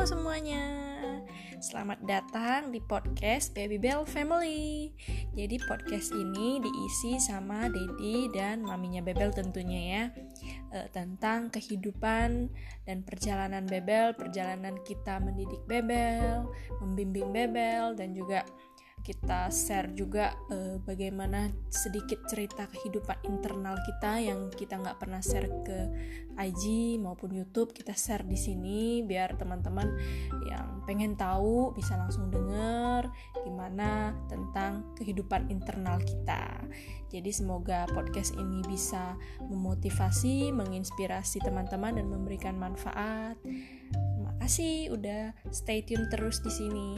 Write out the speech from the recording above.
Halo semuanya, selamat datang di podcast Baby Bell Family. Jadi podcast ini diisi sama Dedi dan maminya Bebel tentunya ya e, tentang kehidupan dan perjalanan Bebel, perjalanan kita mendidik Bebel, membimbing Bebel dan juga kita share juga uh, bagaimana sedikit cerita kehidupan internal kita yang kita nggak pernah share ke IG maupun YouTube kita share di sini biar teman-teman yang pengen tahu bisa langsung denger gimana tentang kehidupan internal kita. Jadi semoga podcast ini bisa memotivasi, menginspirasi teman-teman dan memberikan manfaat. Terima kasih udah stay tune terus di sini.